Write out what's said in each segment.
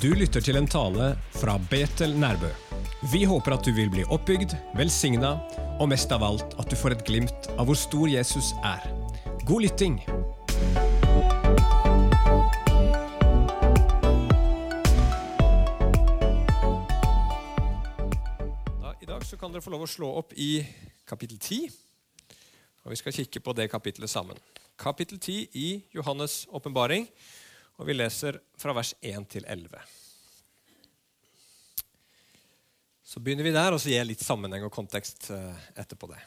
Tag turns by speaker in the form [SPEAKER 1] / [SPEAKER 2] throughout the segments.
[SPEAKER 1] Du lytter til en tale fra Betel Nærbø. Vi håper at du vil bli oppbygd, velsigna og mest av alt at du får et glimt av hvor stor Jesus er. God lytting! Da, I dag kan dere få lov å slå opp i kapittel 10. Og Vi skal kikke på det kapittelet sammen. Kapittel 10 i Johannes' åpenbaring. Og vi leser fra vers 1 til 11. Så begynner vi der, og så gir jeg litt sammenheng og kontekst eh, etterpå det.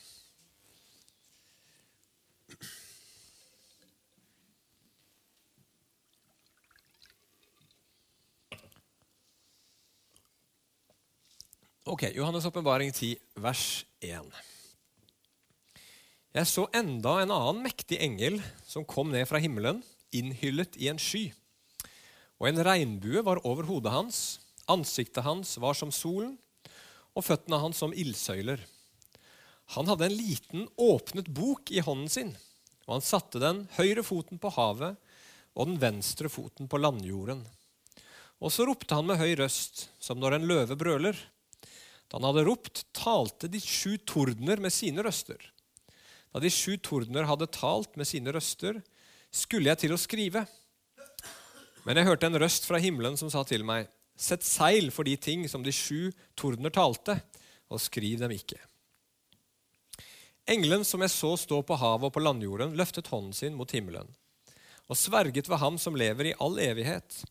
[SPEAKER 1] Ok, Johannes' åpenbaring 10, vers 1. Jeg så enda en annen mektig engel som kom ned fra himmelen, innhyllet i en sky. Og en regnbue var over hodet hans, ansiktet hans var som solen, og føttene hans som ildsøyler. Han hadde en liten, åpnet bok i hånden sin, og han satte den høyre foten på havet og den venstre foten på landjorden. Og så ropte han med høy røst, som når en løve brøler. Da han hadde ropt, talte de sju tordener med sine røster. Da de sju tordener hadde talt med sine røster, skulle jeg til å skrive. Men jeg hørte en røst fra himmelen som sa til meg, Sett seil for de ting som de sju tordener talte, og skriv dem ikke. Engelen som jeg så stå på havet og på landjorden, løftet hånden sin mot himmelen og sverget ved ham som lever i all evighet,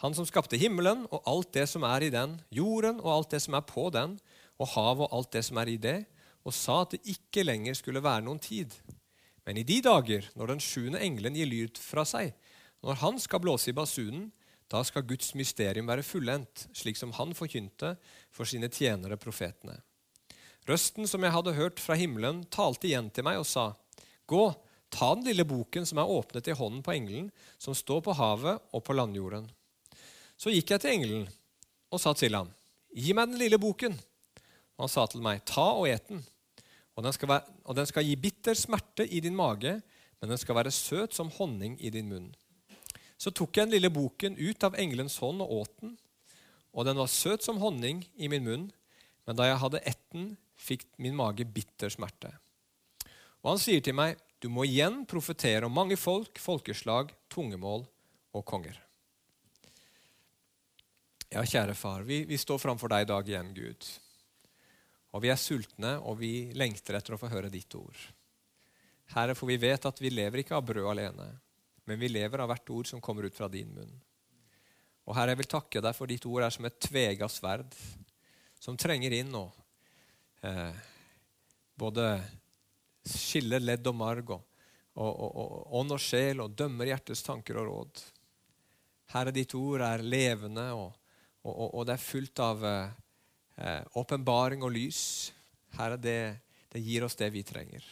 [SPEAKER 1] han som skapte himmelen og alt det som er i den, jorden og alt det som er på den, og havet og alt det som er i det, og sa at det ikke lenger skulle være noen tid. Men i de dager, når den sjuende engelen gir lyd fra seg, når han skal blåse i basunen, da skal Guds mysterium være fullendt, slik som han forkynte for sine tjenere profetene. Røsten som jeg hadde hørt fra himmelen, talte igjen til meg og sa, Gå, ta den lille boken som er åpnet i hånden på engelen, som står på havet og på landjorden. Så gikk jeg til engelen og sa til ham, Gi meg den lille boken. Og han sa til meg, Ta og et den. Og den, være, og den skal gi bitter smerte i din mage, men den skal være søt som honning i din munn. Så tok jeg den lille boken ut av engelens hånd og åt den, og den var søt som honning i min munn, men da jeg hadde ett den, fikk min mage bitter smerte. Og han sier til meg, du må igjen profetere om mange folk, folkeslag, tungemål og konger. Ja, kjære far, vi, vi står framfor deg i dag igjen, Gud. Og vi er sultne, og vi lengter etter å få høre ditt ord. Herre, for vi vet at vi lever ikke av brød alene, men vi lever av hvert ord som kommer ut fra din munn. Og Herre, jeg vil takke deg for ditt ord er som et tvega sverd som trenger inn og eh, både skiller ledd og marg og, og, og, og ånd og sjel og dømmer hjertets tanker og råd. Herre, ditt ord er levende, og, det er fullt av eh, og lys. Herre, det, det gir oss det vi trenger.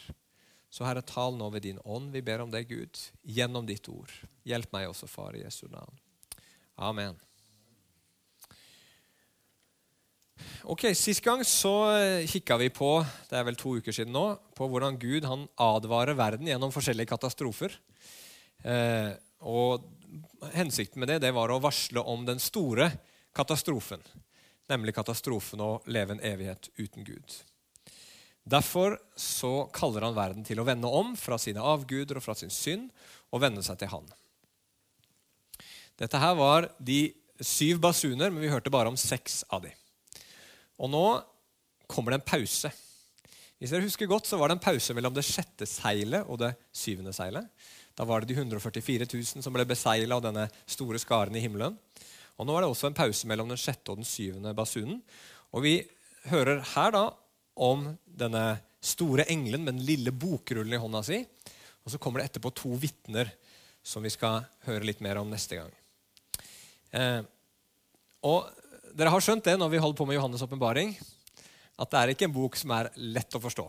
[SPEAKER 1] Så Herre, tal nå ved din ånd. Vi ber om det, Gud, gjennom ditt ord. Hjelp meg også, Far, i Jesu navn. Amen. Ok, Sist gang så kikka vi på det er vel to uker siden nå, på hvordan Gud han advarer verden gjennom forskjellige katastrofer. Eh, og Hensikten med det, det var å varsle om den store katastrofen, nemlig katastrofen å leve en evighet uten Gud. Derfor så kaller han verden til å vende om fra sine avguder og fra sin synd og vende seg til Han. Dette her var de syv basuner, men vi hørte bare om seks av dem. Og nå kommer det en pause. Hvis dere husker godt, så var det en pause mellom det sjette seilet og det syvende seilet. Da var det de 144 000 som ble beseila av denne store skaren i himmelen. Og Nå er det også en pause mellom den sjette og den syvende basunen. Og Vi hører her da om denne store engelen med den lille bokrullen i hånda si. Og Så kommer det etterpå to vitner som vi skal høre litt mer om neste gang. Eh, og Dere har skjønt det når vi holder på med Johannes' åpenbaring, at det er ikke en bok som er lett å forstå.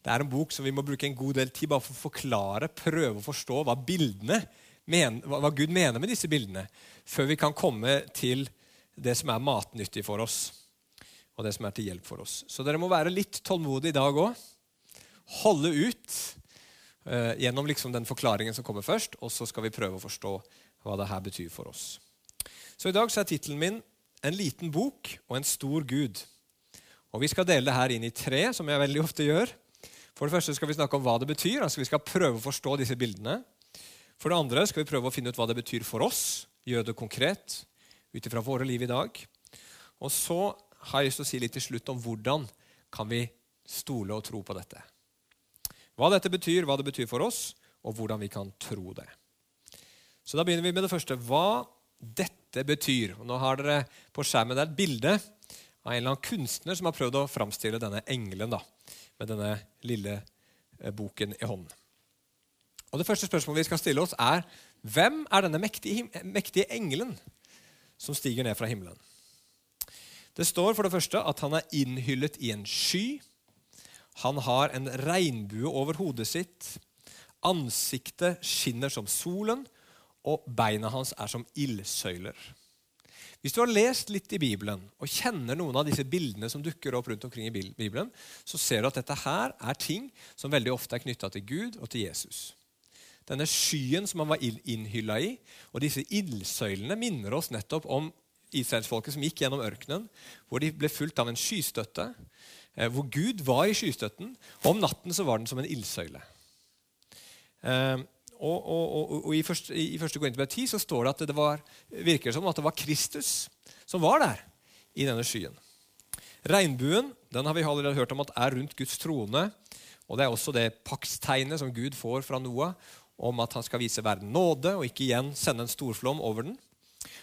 [SPEAKER 1] Det er en bok som vi må bruke en god del tid bare for å forklare, prøve å forstå hva, bildene, hva Gud mener med disse bildene, før vi kan komme til det som er matnyttig for oss, og det som er til hjelp for oss. Så dere må være litt tålmodige i dag òg. Holde ut eh, gjennom liksom den forklaringen som kommer først, og så skal vi prøve å forstå hva det her betyr for oss. Så i dag så er tittelen min 'En liten bok og en stor Gud'. Og Vi skal dele det her inn i tre, som jeg veldig ofte gjør. For det første skal vi snakke om hva det betyr. altså Vi skal prøve å forstå disse bildene. For det andre skal vi prøve å finne ut hva det betyr for oss, gjøre det konkret ut ifra våre liv i dag. Og så har jeg lyst til å si litt til slutt om hvordan kan vi stole og tro på dette. Hva dette betyr, hva det betyr for oss, og hvordan vi kan tro det. Så Da begynner vi med det første. Hva dette betyr. Og nå har dere på skjermen der et bilde av en eller annen kunstner som har prøvd å framstille denne engelen da, med denne lille eh, boken i hånden. Og Det første spørsmålet vi skal stille oss, er hvem er denne mektige, mektige engelen som stiger ned fra himmelen? Det står for det første at han er innhyllet i en sky. Han har en regnbue over hodet sitt. Ansiktet skinner som solen, og beina hans er som ildsøyler. Hvis du har lest litt i Bibelen og kjenner noen av disse bildene som dukker opp rundt omkring i Bibelen, så ser du at dette her er ting som veldig ofte er knytta til Gud og til Jesus. Denne skyen som han var innhylla i, og disse ildsøylene minner oss nettopp om israelsfolket som gikk gjennom ørkenen, hvor de ble fulgt av en skystøtte, eh, hvor Gud var i skystøtten, og om natten så var den som en ildsøyle. Eh, og, og, og, og, I første, i første Korinterbrev 10 så står det at det var, virker som at det var Kristus som var der i denne skyen. Regnbuen den har vi allerede hørt om at er rundt Guds trone. og Det er også det paktstegnet som Gud får fra Noah om at han skal vise verden nåde og ikke igjen sende en storflom over den.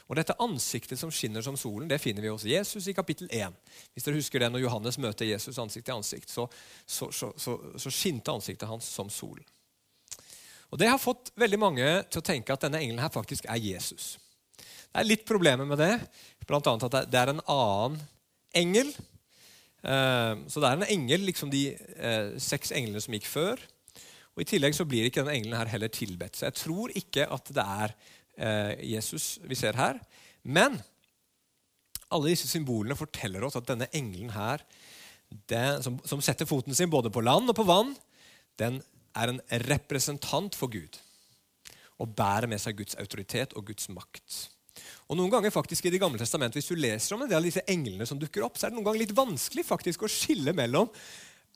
[SPEAKER 1] Og Dette ansiktet som skinner som solen, det finner vi hos Jesus i kapittel 1. Hvis dere husker det, Når Johannes møter Jesus ansikt til ansikt, så, så, så, så skinte ansiktet hans som solen. Og Det har fått veldig mange til å tenke at denne engelen her faktisk er Jesus. Det er litt problemer med det, bl.a. at det er en annen engel. Eh, så det er en engel, liksom de eh, seks englene som gikk før. Og I tillegg så blir ikke denne engelen her heller tilbedt. Så jeg tror ikke at det er Jesus vi ser her. Men alle disse symbolene forteller oss at denne engelen her, den, som, som setter foten sin både på land og på vann, den er en representant for Gud og bærer med seg Guds autoritet og Guds makt. Og noen ganger faktisk i Det gamle testamentet, Hvis du leser om en del av disse englene som dukker opp, så er det noen ganger litt vanskelig faktisk å skille mellom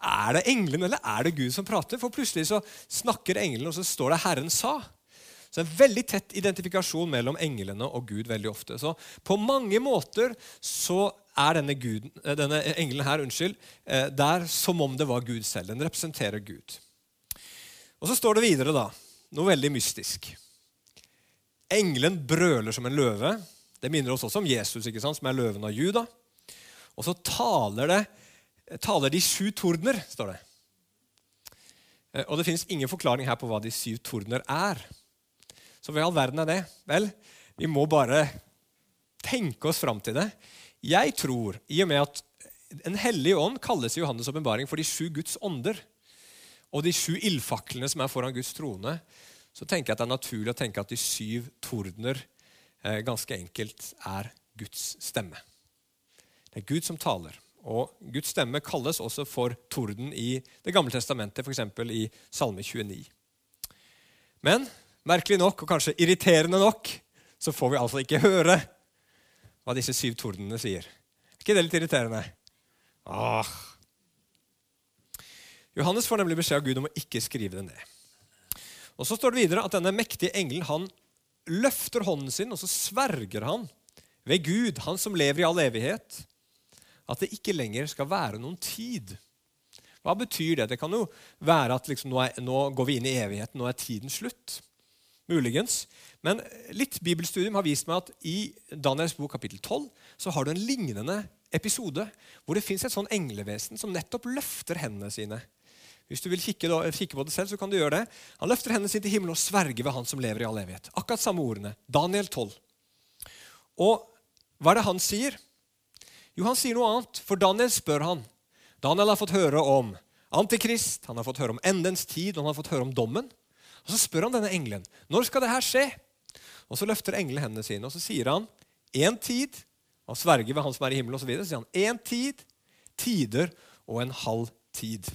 [SPEAKER 1] er det englene eller er det Gud som prater. For plutselig så snakker englene, og så står det 'Herren sa'. Så en veldig tett identifikasjon mellom englene og Gud veldig ofte. Så på mange måter så er denne, guden, denne engelen her unnskyld, eh, der som om det var Gud selv. Den representerer Gud. Og så står det videre da, noe veldig mystisk. Engelen brøler som en løve. Det minner oss også om Jesus, ikke sant, som er løven av Juda. Og så taler, det, taler de sju tordener, står det. Eh, og det finnes ingen forklaring her på hva de syv tordener er. Så hva i all verden er det? Vel, vi må bare tenke oss fram til det. Jeg tror, i og med at En hellig ånd kalles i Johannes' åpenbaring for de sju Guds ånder og de sju ildfaklene som er foran Guds trone, så tenker jeg at det er naturlig å tenke at de syv tordener eh, ganske enkelt er Guds stemme. Det er Gud som taler. Og Guds stemme kalles også for torden i Det gamle testamentet, f.eks. i Salme 29. Men merkelig nok, og kanskje irriterende nok, så får vi altså ikke høre hva disse syv tordenene sier. Er ikke det litt irriterende? Åh, Johannes får nemlig beskjed av Gud om å ikke skrive det ned. Og Så står det videre at denne mektige engelen han løfter hånden sin, og så sverger han ved Gud, han som lever i all evighet, at det ikke lenger skal være noen tid. Hva betyr det? Det kan jo være at liksom, nå, er, nå, går vi inn i evigheten, nå er tiden slutt. Muligens. Men litt bibelstudium har vist meg at i Daniels bok kapittel 12 så har du en lignende episode hvor det fins et sånn englevesen som nettopp løfter hendene sine hvis du vil kikke, kikke, på det selv, så kan du gjøre det. Han løfter hendene sine til himmelen og sverger ved Han som lever i all evighet. Akkurat samme ordene. Daniel 12. Og hva er det han sier? Jo, han sier noe annet, for Daniel spør han. Daniel har fått høre om Antikrist, han har fått høre om endens tid, og han har fått høre om dommen. Og Så spør han denne engelen når skal det her skje. Og Så løfter engelen hendene sine og så sier han én tid. Han sverger ved Han som er i himmelen osv. Så, videre, så sier han én tid, tider og en halv tid.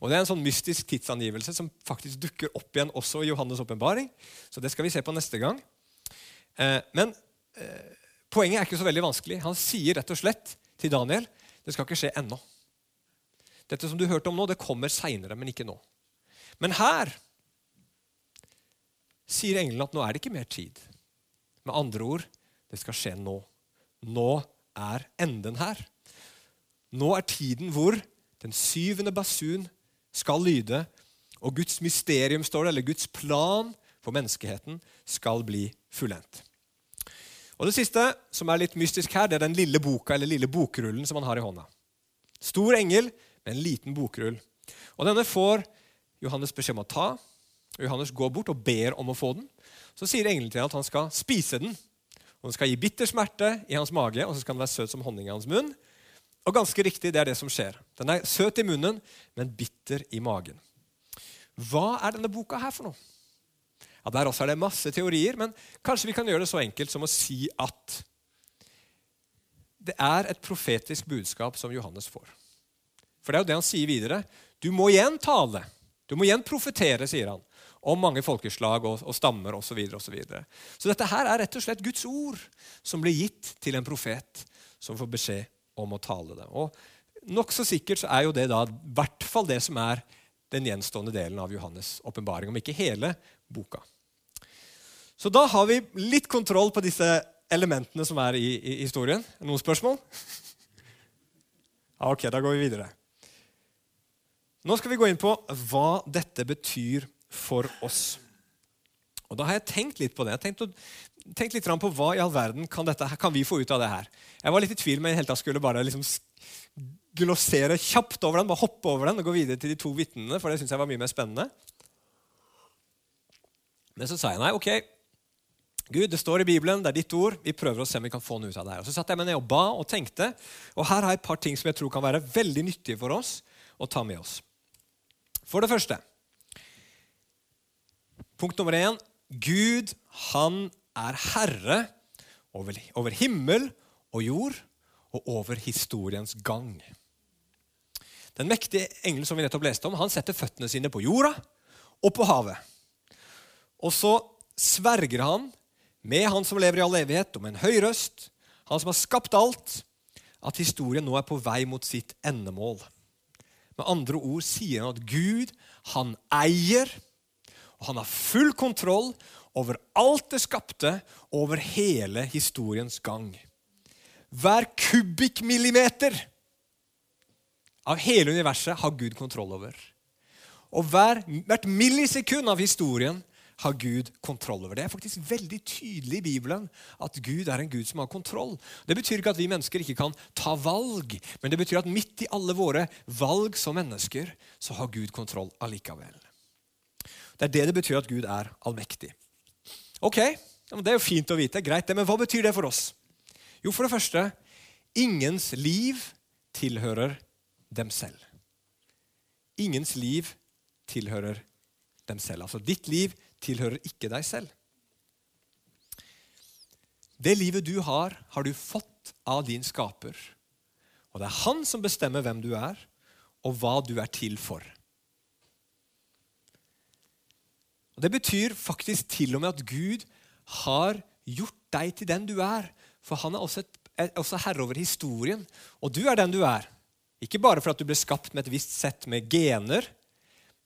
[SPEAKER 1] Og Det er en sånn mystisk tidsangivelse som faktisk dukker opp igjen også i Johannes' åpenbaring. Så det skal vi se på neste gang. Eh, men eh, Poenget er ikke så veldig vanskelig. Han sier rett og slett til Daniel det skal ikke skje ennå. Dette som du hørte om nå, det kommer seinere, men ikke nå. Men her sier englene at nå er det ikke mer tid. Med andre ord det skal skje nå. Nå er enden her. Nå er tiden hvor den syvende basun skal lyde, og Guds mysterium, står det, eller Guds plan for menneskeheten, skal bli fullendt. Og Det siste, som er litt mystisk her, det er den lille boka eller lille bokrullen som han har i hånda. Stor engel med en liten bokrull. Og Denne får Johannes beskjed om å ta. Johannes går bort og ber om å få den. Så sier engelen til ham at han skal spise den. Og Den skal gi bitter smerte i hans mage, og så skal den være søt som honning i hans munn. Og ganske riktig, det er det som skjer. Den er søt i munnen, men bitter i magen. Hva er denne boka her for noe? Ja, Der også er det masse teorier, men kanskje vi kan gjøre det så enkelt som å si at det er et profetisk budskap som Johannes får. For det er jo det han sier videre. Du må igjen tale. Du må igjen profetere, sier han, om mange folkeslag og, og stammer osv. Så, videre, og så, videre. så dette her er rett og slett Guds ord som blir gitt til en profet som får beskjed om å tale det. Og Nokså sikkert så er jo det da i hvert fall det som er den gjenstående delen av Johannes' åpenbaring, om ikke hele boka. Så da har vi litt kontroll på disse elementene som er i, i historien. Noen spørsmål? Ok, da går vi videre. Nå skal vi gå inn på hva dette betyr for oss. Og Da har jeg tenkt litt på det. Jeg har tenkt, tenkt litt på Hva i all verden kan, dette, kan, vi få ut av det her? Jeg var litt i tvil, men jeg skulle bare liksom glossere kjapt over den, bare hoppe over den og gå videre til de to vitnene, for det syns jeg var mye mer spennende. Men så sa jeg nei, ok, Gud, det står i Bibelen, det er ditt ord. Vi prøver å se om vi kan få noe ut av det her. Og Så satte jeg meg ned og ba og tenkte. Og her har jeg et par ting som jeg tror kan være veldig nyttige for oss å ta med oss. For det første Punkt nummer én Gud, han er herre over, over himmel og jord og over historiens gang. Den mektige engelen som vi nettopp leste om, han setter føttene sine på jorda og på havet. Og så sverger han med Han som lever i all evighet, og med en høy røst, Han som har skapt alt, at historien nå er på vei mot sitt endemål. Med andre ord sier han at Gud, han eier, og han har full kontroll over alt det skapte, over hele historiens gang. Hver kubikkmillimeter av hele universet har Gud kontroll over. Og hver, hvert millisekund av historien har Gud kontroll over. Det er faktisk veldig tydelig i Bibelen at Gud er en Gud som har kontroll. Det betyr ikke at vi mennesker ikke kan ta valg, men det betyr at midt i alle våre valg som mennesker, så har Gud kontroll allikevel. Det er det det betyr at Gud er allmektig. Ok, Det er jo fint å vite, greit det, men hva betyr det for oss? Jo, for det første ingens liv tilhører dem selv. Ingens liv tilhører dem selv. Altså ditt liv tilhører ikke deg selv. Det livet du har, har du fått av din skaper. Og det er han som bestemmer hvem du er, og hva du er til for. Og Det betyr faktisk til og med at Gud har gjort deg til den du er. For han er også, et, er også herre over historien, og du er den du er. Ikke bare for at du ble skapt med et visst sett med gener,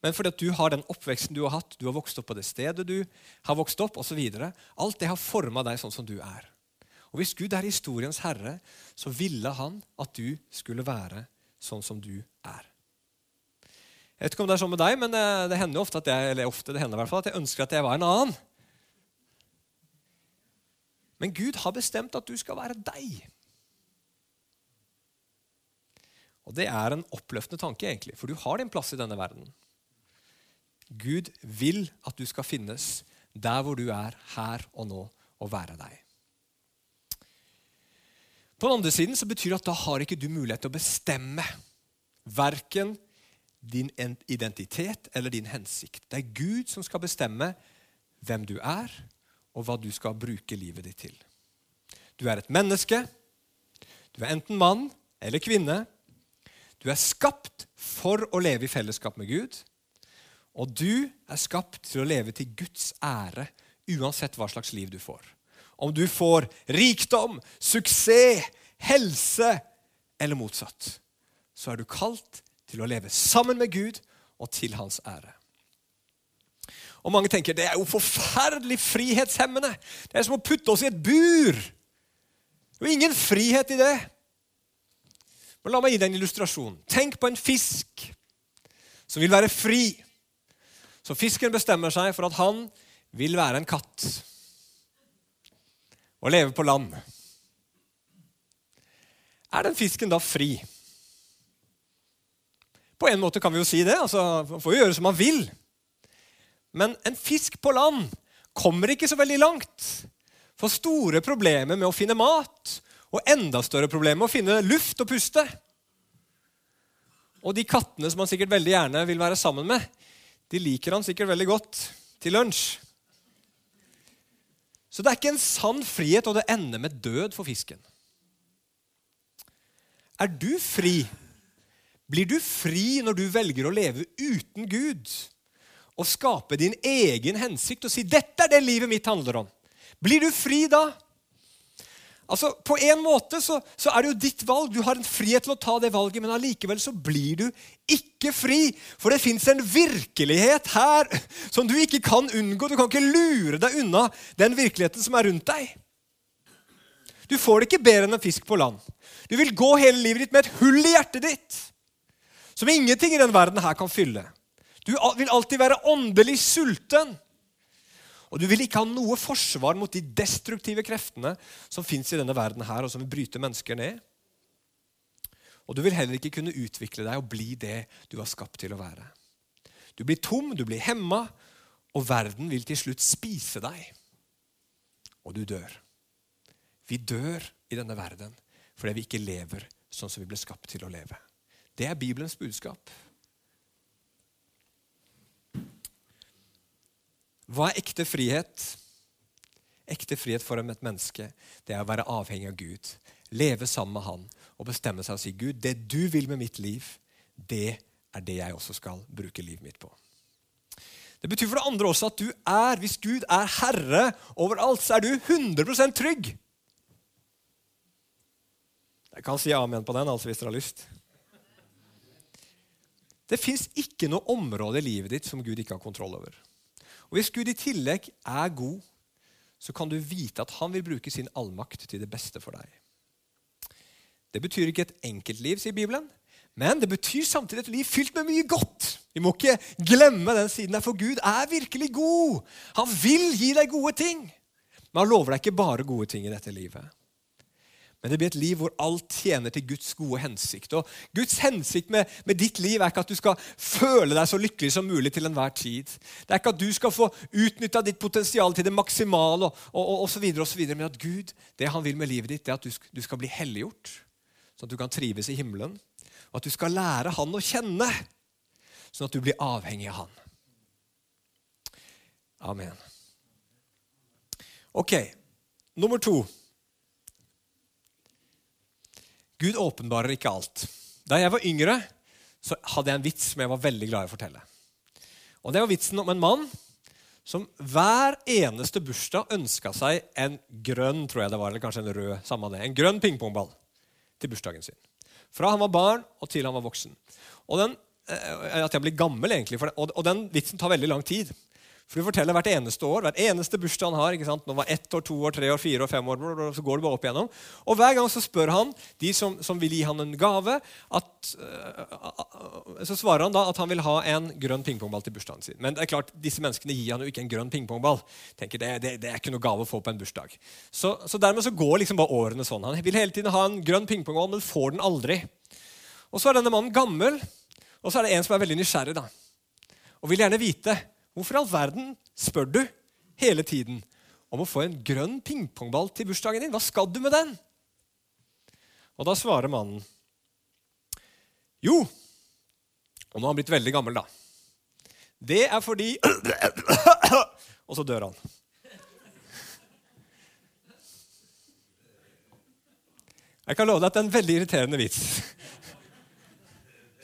[SPEAKER 1] men fordi at du har den oppveksten du har hatt, du har vokst opp på det stedet du har vokst opp, osv. Alt det har forma deg sånn som du er. Og Hvis Gud er historiens herre, så ville han at du skulle være sånn som du. Jeg vet ikke om det er sånn med deg, men det, det hender ofte at jeg, eller ofte det hender i hvert fall, at jeg ønsker at jeg var en annen. Men Gud har bestemt at du skal være deg. Og Det er en oppløftende tanke, egentlig, for du har din plass i denne verden. Gud vil at du skal finnes der hvor du er her og nå, og være deg. På den andre siden så betyr det at da har ikke du mulighet til å bestemme verken din identitet eller din hensikt. Det er Gud som skal bestemme hvem du er, og hva du skal bruke livet ditt til. Du er et menneske. Du er enten mann eller kvinne. Du er skapt for å leve i fellesskap med Gud. Og du er skapt til å leve til Guds ære uansett hva slags liv du får. om du får rikdom, suksess, helse eller motsatt, så er du kalt til å leve sammen med Gud og til hans ære. Og Mange tenker det er jo forferdelig frihetshemmende. Det er som å putte oss i et bur. Det er jo ingen frihet i det. Men La meg gi deg en illustrasjon. Tenk på en fisk som vil være fri. Så fisken bestemmer seg for at han vil være en katt og leve på land. Er den fisken da fri? På en måte kan vi jo si det. altså Man får jo gjøre som man vil. Men en fisk på land kommer ikke så veldig langt. Får store problemer med å finne mat, og enda større problemer med å finne luft og puste. Og de kattene som han sikkert veldig gjerne vil være sammen med, de liker han sikkert veldig godt til lunsj. Så det er ikke en sann frihet, og det ender med død for fisken. Er du fri? Blir du fri når du velger å leve uten Gud? Og skape din egen hensikt og si 'dette er det livet mitt handler om'? Blir du fri da? Altså, På en måte så, så, er det jo ditt valg. Du har en frihet til å ta det valget, men allikevel så blir du ikke fri. For det fins en virkelighet her som du ikke kan unngå. Du kan ikke lure deg unna den virkeligheten som er rundt deg. Du får det ikke bedre enn en fisk på land. Du vil gå hele livet ditt med et hull i hjertet ditt som ingenting i den verden her kan fylle. Du vil alltid være åndelig sulten. Og du vil ikke ha noe forsvar mot de destruktive kreftene som fins i denne verden her, og som vil bryte mennesker ned. Og du vil heller ikke kunne utvikle deg og bli det du var skapt til å være. Du blir tom, du blir hemma, og verden vil til slutt spise deg. Og du dør. Vi dør i denne verden fordi vi ikke lever sånn som vi ble skapt til å leve. Det er Bibelens budskap. Hva er ekte frihet? Ekte frihet for et menneske det er å være avhengig av Gud. Leve sammen med Han og bestemme seg og si Gud, det du vil med mitt liv, det er det jeg også skal bruke livet mitt på. Det betyr for det andre også at du er, hvis Gud er herre over alt, så er du 100% trygg. Jeg kan si amen på den altså hvis dere har lyst. Det fins ikke noe område i livet ditt som Gud ikke har kontroll over. Og Hvis Gud i tillegg er god, så kan du vite at han vil bruke sin allmakt til det beste for deg. Det betyr ikke et enkeltliv, sier Bibelen, men det betyr samtidig et liv fylt med mye godt. Vi må ikke glemme den siden der, for Gud er virkelig god. Han vil gi deg gode ting. Men han lover deg ikke bare gode ting i dette livet. Men det blir et liv hvor alt tjener til Guds gode hensikt. Og Guds hensikt med, med, ditt liv er ikke at du skal føle deg så lykkelig som mulig til enhver tid. Det er ikke at du skal få utnytta ditt potensial til det maksimale, og, og, og, så videre, og så videre, men at Gud, det han vil med livet ditt, det er at du, du skal bli helliggjort, sånn at du kan trives i himmelen. Og at du skal lære Han å kjenne, sånn at du blir avhengig av Han. Amen. Ok, nummer to. Gud åpenbarer ikke alt. Da jeg var yngre, så hadde jeg en vits som jeg var veldig glad i å fortelle. Og Det var vitsen om en mann som hver eneste bursdag ønska seg en grønn tror jeg det var, eller kanskje en rød, samme det, en grønn pingpongball til bursdagen sin. Fra han var barn og til han var voksen. Og den, eh, At jeg blir gammel, egentlig. Og, og den vitsen tar veldig lang tid. For du forteller hvert eneste år, hvert eneste bursdag han har. ikke sant? Nå var ett år, to år, tre år, fire år, fem år, så går det bare opp igjennom. Og hver gang så spør han de som, som vil gi han en gave, at, uh, så svarer han da at han vil ha en grønn pingpongball til bursdagen sin. Men det er klart, disse menneskene gir han jo ikke en grønn pingpongball. tenker det, det, det, er ikke noe gave å få på en bursdag. Så, så dermed så går liksom bare årene sånn. Han vil hele tiden ha en grønn pingpongball, men får den aldri. Og så er denne mannen gammel, og så er det en som er veldig nysgjerrig da, og vil gjerne vite Hvorfor i all verden spør du hele tiden om å få en grønn pingpongball til bursdagen din? Hva skal du med den? Og da svarer mannen Jo, og nå har han blitt veldig gammel, da. Det er fordi Og så dør han. Jeg kan love deg at det er en veldig irriterende vits.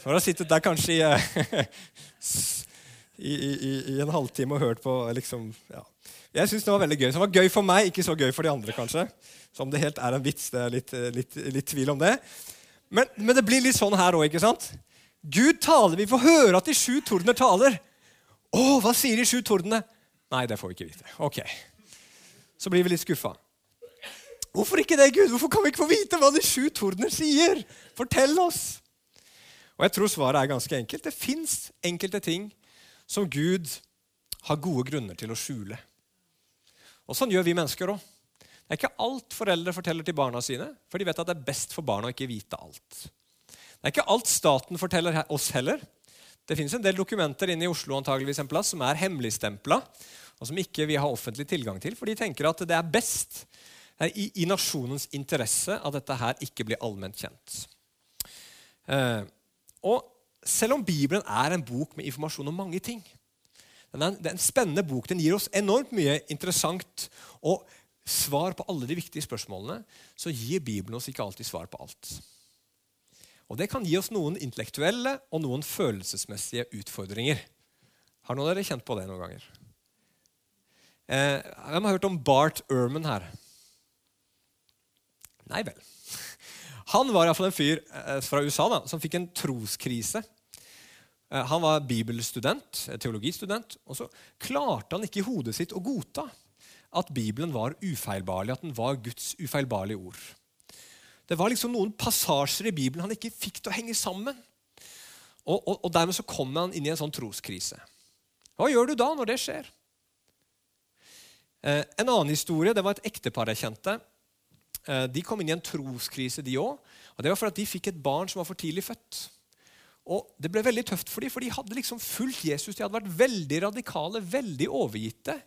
[SPEAKER 1] For å ha sittet der kanskje i i, i, i en halvtime og hørt på liksom, ja. Jeg syns det var veldig gøy. Så det var gøy for meg, ikke så gøy for de andre, kanskje. Så om det helt er en vits, det er litt, litt, litt tvil om det. Men, men, det blir litt sånn her òg, ikke sant? Gud taler. Vi får høre at de sju tordener taler. Å, hva sier de sju tordene? Nei, det får vi ikke vite. Ok. Så blir vi litt skuffa. Hvorfor ikke det, Gud? Hvorfor kan vi ikke få vite hva de sju tordener sier? Fortell oss! Og jeg tror svaret er ganske enkelt. Det fins enkelte ting som Gud har gode grunner til å skjule. Og Sånn gjør vi mennesker òg. Det er ikke alt foreldre forteller til barna sine, for de vet at det er best for barna å ikke vite alt. Det er ikke alt staten forteller oss heller. Det fins en del dokumenter inne i Oslo antageligvis en plass som er hemmeligstempla, og som ikke vi har offentlig tilgang til, for de tenker at det er best det er i, i, nasjonens interesse at dette her ikke blir allment kjent. Eh, og selv om Bibelen er en bok med informasjon om mange ting den er, Det er en spennende bok. Den gir oss enormt mye interessant og svar på alle de viktige spørsmålene. Så gir Bibelen oss ikke alltid svar på alt. Og Det kan gi oss noen intellektuelle og noen følelsesmessige utfordringer. Har noen av dere kjent på det noen ganger? Eh, hvem har hørt om Bart Ehrman her? Nei vel. Han var iallfall en fyr eh, fra USA da, som fikk en troskrise. Eh, han var bibelstudent, eh, teologistudent, og så klarte han ikke i hodet sitt å godta at Bibelen var ufeilbarlig, at den var Guds ufeilbarlige ord. Det var liksom noen passasjer i Bibelen han ikke fikk til å henge sammen. Og, og, og Dermed så kom han inn i en sånn troskrise. Hva gjør du da når det skjer? Eh, en annen historie det var et ektepar jeg kjente. Eh, de kom inn i en troskrise, de òg. Det var fordi de fikk et barn som var for tidlig født. Og Det ble veldig tøft for dem, for de hadde liksom fulgt Jesus. De hadde vært veldig radikale, veldig overgitte.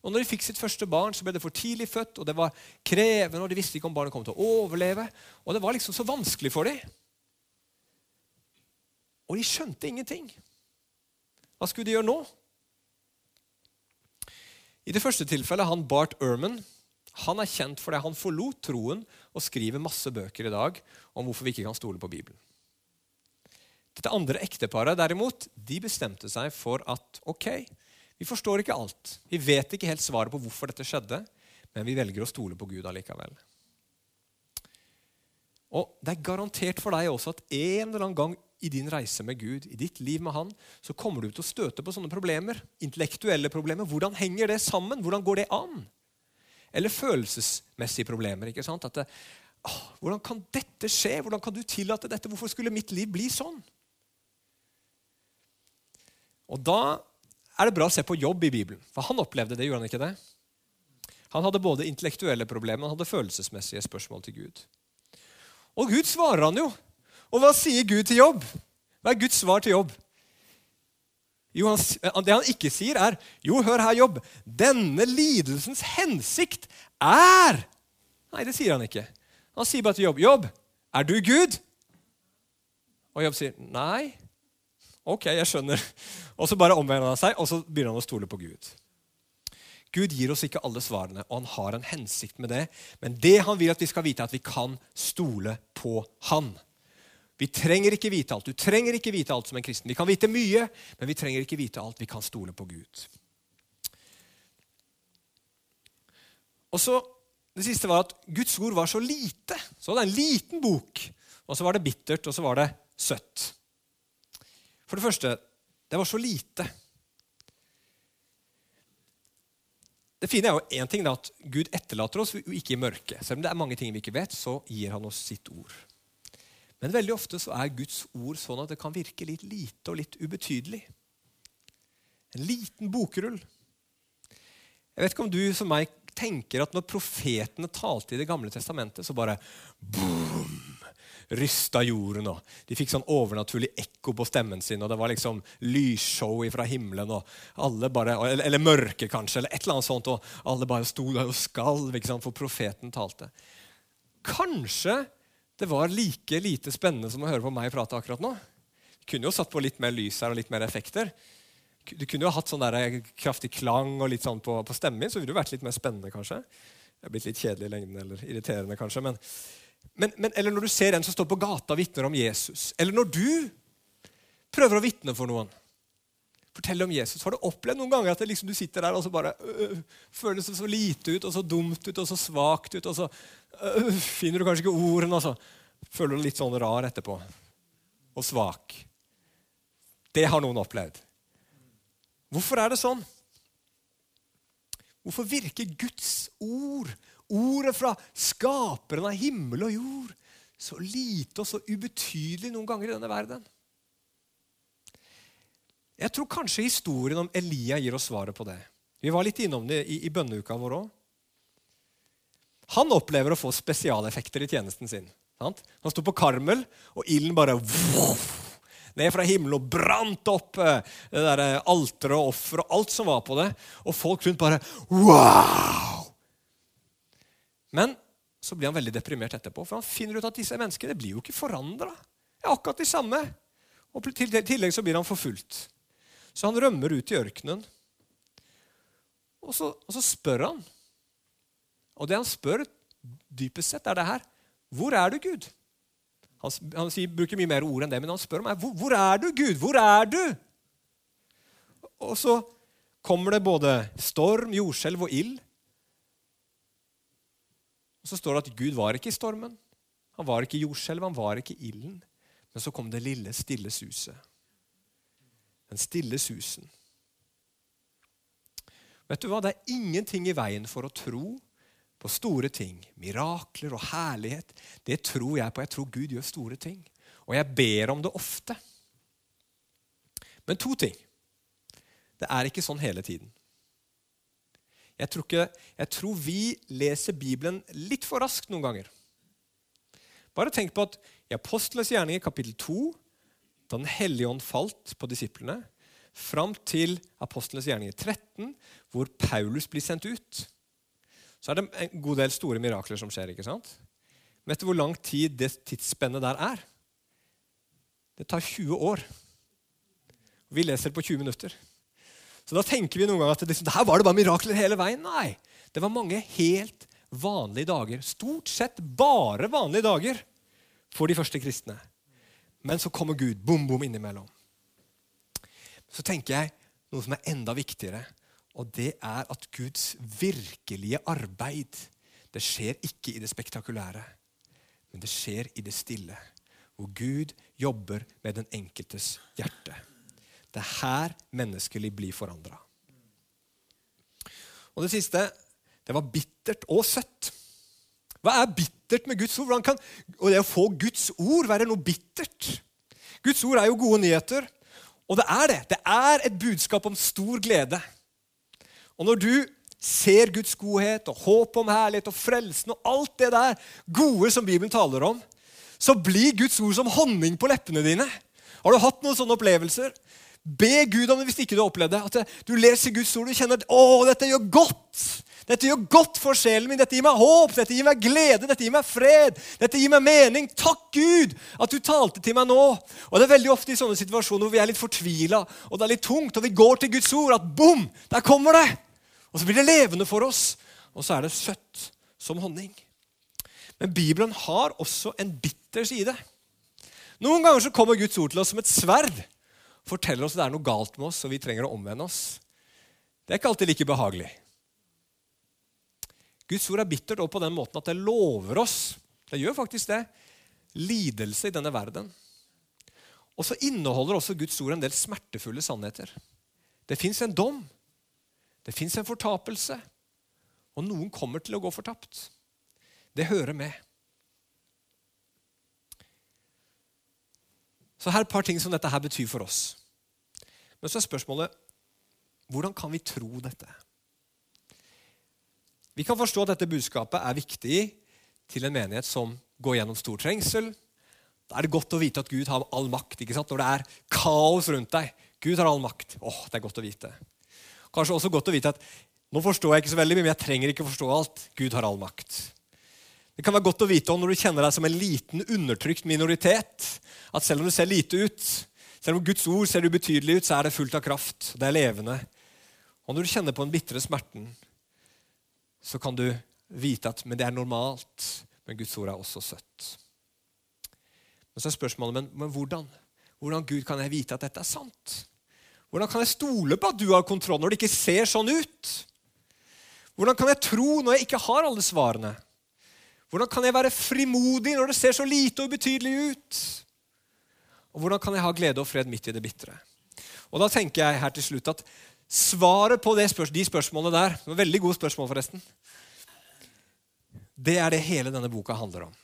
[SPEAKER 1] Og når de fikk sitt første barn, så ble det for tidlig født, og det var krevende, og de visste ikke om barnet kom til å overleve. Og det var liksom så vanskelig for dem. Og de skjønte ingenting. Hva skulle de gjøre nå? I det første tilfellet, han Bart Ehrman, han er kjent fordi han forlot troen og skriver masse bøker i dag om hvorfor vi ikke kan stole på Bibelen. Dette andre ekteparet derimot, de bestemte seg for at ok, vi forstår ikke alt. Vi vet ikke helt svaret på hvorfor dette skjedde, men vi velger å stole på Gud allikevel. Og Det er garantert for deg også at en eller annen gang i din reise med Gud, i ditt liv med Han, så kommer du til å støte på sånne problemer. Intellektuelle problemer. Hvordan henger det sammen? Hvordan går det an? Eller følelsesmessige problemer. ikke sant? At det, å, hvordan kan dette skje? Hvordan kan du tillate dette? Hvorfor skulle mitt liv bli sånn? Og Da er det bra å se på jobb i Bibelen. For han opplevde det, gjorde han ikke det? Han hadde både intellektuelle problemer han hadde følelsesmessige spørsmål til Gud. Og Gud svarer han jo. Og hva sier Gud til jobb? Hva er Guds svar til jobb? Jo, han, eh, Det han ikke sier, er Jo, hør her, jobb. Denne lidelsens hensikt er Nei, det sier han ikke. Han sier bare til jobb. Jobb, er du Gud? Og jobb sier nei. Ok, jeg skjønner. Og så bare omvender han seg, og så begynner han å stole på Gud. Gud gir oss ikke alle svarene, og han har en hensikt med det. Men det han vil at vi skal vite, er at vi kan stole på han. Vi trenger ikke vite alt. Du trenger ikke vite alt som en kristen. Vi kan vite mye, men vi trenger ikke vite alt. Vi kan stole på Gud. Og så, Det siste var at Guds ord var så lite. Så det er en liten bok, og så var det bittert, og så var det søtt. For det første, det var så lite. Det fine er jo én ting da, at Gud etterlater oss ikke i mørket. Selv om det er mange ting vi ikke vet, så gir han oss sitt ord. Men veldig ofte så er Guds ord sånn at det kan virke litt lite og litt ubetydelig. En liten bokrull. Jeg vet ikke om du som meg tenker at når profetene talte i Det gamle testamentet, så bare boom, rysta jorden. og De fikk sånn overnaturlig ekko på stemmen sin, og det var liksom lysshow fra himmelen. og alle bare, eller, eller mørke, kanskje, eller et eller annet sånt, og alle bare sto der og skalv, for profeten talte. Kanskje det var like lite spennende som å høre på meg prate akkurat nå. Du kunne jo satt på litt mer lys her og litt mer effekter. Du kunne jo hatt sånn der eh, kraftig klang og litt sånn på, på stemmen min, så ville det vært litt mer spennende, kanskje. Det er blitt litt kjedelig i lengden eller irriterende, kanskje. Men, men, men, eller når du ser en som står på gata og vitner om Jesus. Eller når du prøver å vitne for noen. Fortell om Jesus. Har du opplevd noen ganger at liksom du sitter der og så bare øh, føles det så lite ut, og så dumt ut, og så svakt ut, og så øh, finner du kanskje ikke ordene, og så føler du deg litt sånn rar etterpå. Og svak. Det har noen opplevd. Hvorfor er det sånn? Hvorfor virker Guds ord, ordet fra skaperen av himmel og jord, så lite og så ubetydelig noen ganger i denne verden? Jeg tror kanskje historien om Elia gir oss svaret på det. Vi var litt innom det i, i bønneuka vår òg. Han opplever å få spesialeffekter i tjenesten sin. Sant? Han sto på Karmel, og ilden bare ned fra himmelen og brant opp eh, det der eh, alteret og offeret og alt som var på det. Og folk rundt bare Wow! Men så blir han veldig deprimert etterpå, for han finner ut at disse menneskene blir jo ikke forandra. Er akkurat de samme. Og i tillegg så blir han forfulgt. Så han rømmer ut i ørkenen. Og så, og så spør han. Og det han spør dypest sett, er det her. Hvor er du, Gud? Han, han sier, bruker mye mer ord enn det, men han spør meg hvor, hvor er du, Gud? Hvor er du? Og så kommer det både storm, jordskjelv og ild. Og Så står det at Gud var ikke i stormen, han var ikke i jordskjelvet, han var ikke i ilden. Men så kom det lille, stille suset. Den stille susen. Vet du hva? Det er ingenting i veien for å tro på store ting. Mirakler og herlighet. Det tror jeg på. Jeg tror Gud gjør store ting. Og jeg ber om det ofte. Men to ting. Det er ikke sånn hele tiden. Jeg tror, ikke, jeg tror vi leser Bibelen litt for raskt noen ganger. Bare tenk på at i Apostlenes gjerninger kapittel 2 da Den hellige ånd falt på disiplene, fram til apostlenes gjerninger 13, hvor Paulus blir sendt ut, så er det en god del store mirakler som skjer. ikke sant? Vet du hvor lang tid det tidsspennet der er? Det tar 20 år. Vi leser på 20 minutter. Så da tenker vi noen ganger at det, liksom, her var det bare mirakler hele veien. Nei, det var mange helt vanlige dager. Stort sett bare vanlige dager for de første kristne. Men så kommer Gud bom, bom innimellom. Så tenker jeg noe som er enda viktigere, og det er at Guds virkelige arbeid det skjer ikke i det spektakulære, men det skjer i det stille, hvor Gud jobber med den enkeltes hjerte. Det er her menneskelig blir forandra. Og det siste det var bittert og søtt. Hva er bittert med Guds ord? Kan og det å få Guds ord være noe bittert? Guds ord er jo gode nyheter, og det er det. Det er et budskap om stor glede. Og når du ser Guds godhet og håp om herlighet og frelsen og alt det der gode som Bibelen taler om, så blir Guds ord som honning på leppene dine. Har du hatt noen sånne opplevelser? Be Gud om det hvis ikke du har opplevd det. At du leser Guds ord og kjenner at å, dette gjør godt. Dette gjør godt for sjelen min. Dette gir meg håp, dette gir meg glede, dette gir meg fred. Dette gir meg mening. Takk, Gud, at du talte til meg nå. Og Det er veldig ofte i sånne situasjoner hvor vi er litt fortvila, og det er litt tungt, og vi går til Guds ord, at bom, der kommer det! Og så blir det levende for oss, og så er det søtt som honning. Men Bibelen har også en bitter side. Noen ganger så kommer Guds ord til oss som et sverd. Forteller oss at det er noe galt med oss, og vi trenger å omvende oss. Det er ikke alltid like behagelig. Guds ord er bittert og på den måten at det lover oss det gjør faktisk det lidelse i denne verden. Og så inneholder også Guds ord en del smertefulle sannheter. Det fins en dom. Det fins en fortapelse. Og noen kommer til å gå fortapt. Det hører med. Så her er et par ting som dette her betyr for oss. Men så er spørsmålet hvordan kan vi tro dette? Vi kan forstå at dette budskapet er viktig til en menighet som går gjennom stor trengsel. Da er det godt å vite at Gud har all makt. ikke sant? Når det er kaos rundt deg. Gud har all makt. Åh, det er godt å vite. Kanskje også godt å vite at nå forstår jeg ikke så veldig mye, men jeg trenger ikke forstå alt. Gud har all makt. Det kan være godt å vite om når du kjenner deg som en liten, undertrykt minoritet, at selv om du ser lite ut, selv om Guds ord ser ubetydelig ut, så er det fullt av kraft. Det er levende. Og når du kjenner på den bitre smerten, så kan du vite at men det er normalt. Men Guds ord er også søtt. Men så er spørsmålet men, men hvordan? Hvordan Gud kan jeg vite at dette er sant? Hvordan kan jeg stole på at du har kontroll når det ikke ser sånn ut? Hvordan kan jeg tro når jeg ikke har alle svarene? Hvordan kan jeg være frimodig når det ser så lite og ubetydelig ut? Og hvordan kan jeg ha glede og fred midt i det bitre? Og da tenker jeg her til slutt at svaret på spørs de spørsmålene der det var Veldig gode spørsmål, forresten. Det er det hele denne boka handler om.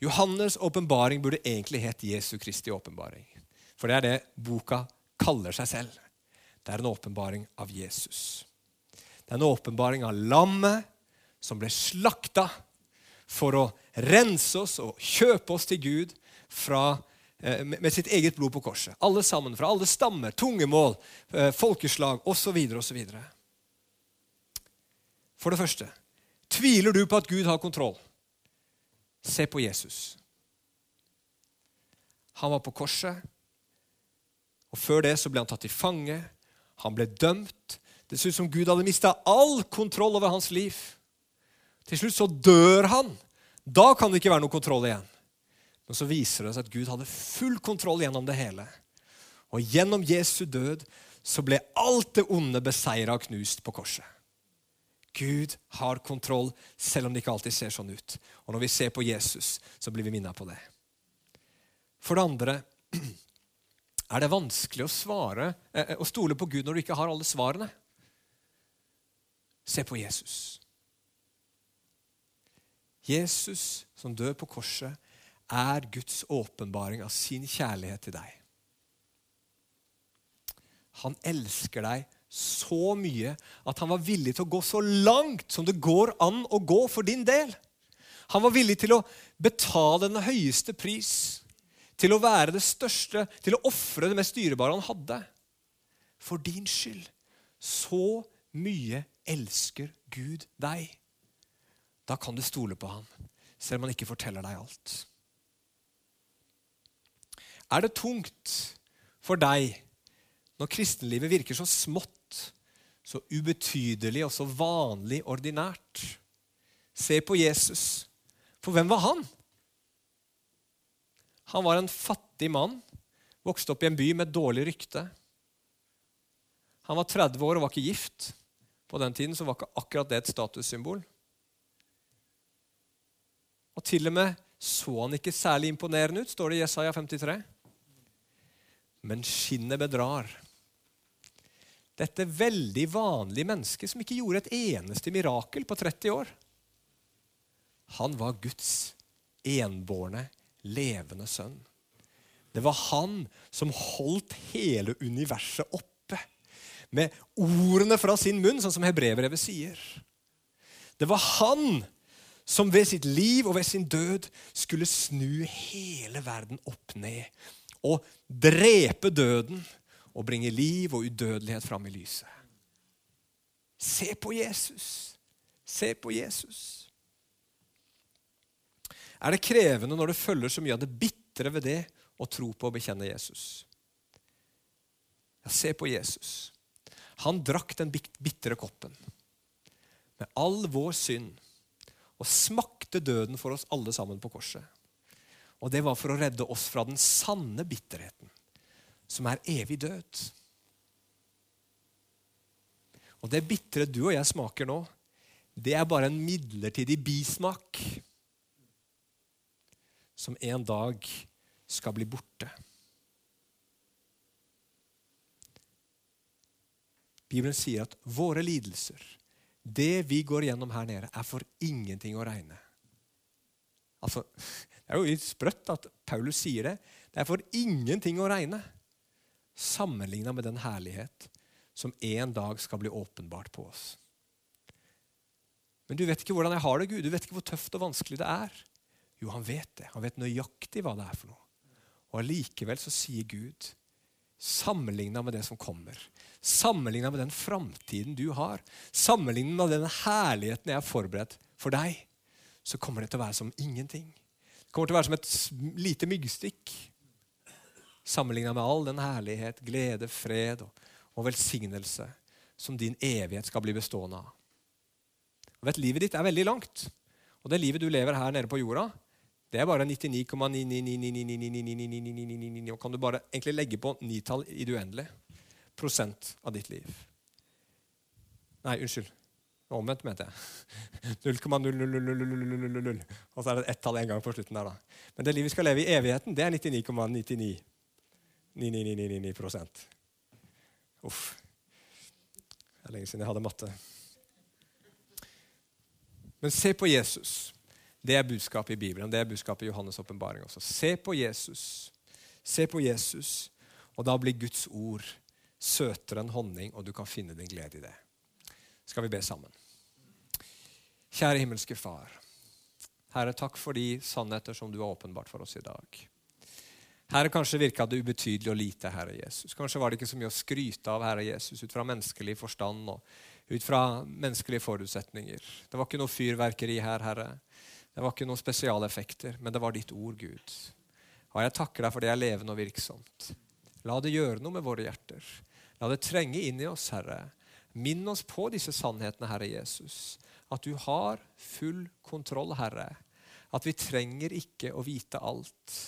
[SPEAKER 1] Johannes' åpenbaring burde egentlig hett Jesu Kristi åpenbaring. For det er det boka kaller seg selv. Det er en åpenbaring av Jesus. Det er en åpenbaring av lammet som ble slakta for å rense oss og kjøpe oss til Gud fra, med sitt eget blod på korset. Alle sammen, fra alle stammer, tungemål, eh, folkeslag osv. osv. For det første tviler du på at Gud har kontroll. Se på Jesus. Han var på korset, og før det så ble han tatt til fange. Han ble dømt. Det så ut som Gud hadde mista all kontroll over hans liv. Til slutt så dør han. Da kan det ikke være noe kontroll igjen. Men så viser det seg at Gud hadde full kontroll gjennom det hele. Og gjennom Jesu død så ble alt det onde beseira og knust på korset. Gud har kontroll, selv om det ikke alltid ser sånn ut. Og når vi ser på Jesus, så blir vi minnet på det. For det andre er det vanskelig å svare eh, å stole på Gud når du ikke har alle svarene. Se på Jesus. Jesus som dør på korset, er Guds åpenbaring av sin kjærlighet til deg. Han elsker deg så mye at han var villig til å gå så langt som det går an å gå for din del. Han var villig til å betale den høyeste pris til å være det største, til å ofre det mest dyrebare han hadde. For din skyld. Så mye elsker Gud deg. Da kan du stole på ham, selv om han ikke forteller deg alt. Er det tungt for deg når kristenlivet virker så smått, så ubetydelig og så vanlig ordinært? Se på Jesus. For hvem var han? Han var en fattig mann, vokste opp i en by med dårlig rykte. Han var 30 år og var ikke gift. På den tiden så var ikke akkurat det et statussymbol. Og til og med så han ikke særlig imponerende ut, står det i Jesaja 53. Men skinnet bedrar. Dette veldig vanlige mennesket som ikke gjorde et eneste mirakel på 30 år. Han var Guds enbårne levende sønn. Det var han som holdt hele universet oppe med ordene fra sin munn, sånn som hebreerbrevet sier. Det var han som ved sitt liv og ved sin død skulle snu hele verden opp ned og drepe døden og bringe liv og udødelighet fram i lyset. Se på Jesus. Se på Jesus. Er det krevende når det følger så mye av det bitre ved det å tro på og bekjenne Jesus? Ja, se på Jesus. Han drakk den bitre koppen med all vår synd og smakte døden for oss alle sammen på korset. Og det var for å redde oss fra den sanne bitterheten, som er evig død. Og det bitre du og jeg smaker nå, det er bare en midlertidig bismak som en dag skal bli borte. Bibelen sier at våre lidelser, det vi går gjennom her nede, er for ingenting å regne. Altså, det er jo litt sprøtt at Paulus sier det. Det er for ingenting å regne sammenligna med den herlighet som en dag skal bli åpenbart på oss. Men du vet ikke hvordan jeg har det, Gud. Du vet ikke hvor tøft og vanskelig det er. Jo, han vet det. Han vet nøyaktig hva det er for noe. Og allikevel så sier Gud, sammenligna med det som kommer, sammenligna med den framtiden du har, sammenligna med den herligheten jeg har forberedt for deg, så kommer det til å være som ingenting. Kommer til å være som et lite myggstikk. Sammenligna med all den herlighet, glede, fred og, og velsignelse som din evighet skal bli bestående av. Og vet, Livet ditt er veldig langt. Og det livet du lever her nede på jorda, det er bare 99,999999999 Og kan du bare egentlig legge på nitall i det uendelige. av ditt liv. Nei, unnskyld. Omvendt, mente jeg. 0,00000. Og så er det ett tall en gang på slutten der. da. Men det livet vi skal leve i evigheten, det er 99,99. 9999 Uff. Det er lenge siden jeg hadde matte. Men se på Jesus. Det er budskapet i Bibelen. Det er budskapet i Johannes' åpenbaring også. Se på Jesus. Se på Jesus, og da blir Guds ord søtere enn honning, og du kan finne din glede i det. Skal vi be sammen? Kjære himmelske Far. Herre, takk for de sannheter som du har åpenbart for oss i dag. Herre, kanskje virka det ubetydelig og lite, Herre Jesus. Kanskje var det ikke så mye å skryte av, Herre Jesus, ut fra menneskelig forstand og ut fra menneskelige forutsetninger. Det var ikke noe fyrverkeri her, Herre. Det var ikke noen spesialeffekter, men det var ditt ord, Gud. Og jeg takker deg for det er levende og virksomt. La det gjøre noe med våre hjerter. La det trenge inn i oss, Herre. Minn oss på disse sannhetene, Herre Jesus. At du har full kontroll, Herre. At vi trenger ikke å vite alt.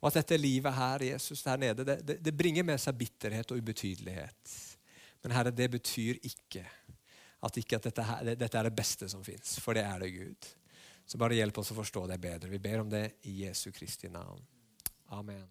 [SPEAKER 1] Og at dette livet her, Jesus, der nede, det, det, det bringer med seg bitterhet og ubetydelighet. Men Herre, det betyr ikke at, ikke at dette, her, dette, er det beste som fins, for det er det, Gud. Så bare hjelp oss å forstå det bedre. Vi ber om det i Jesu Kristi navn. Amen.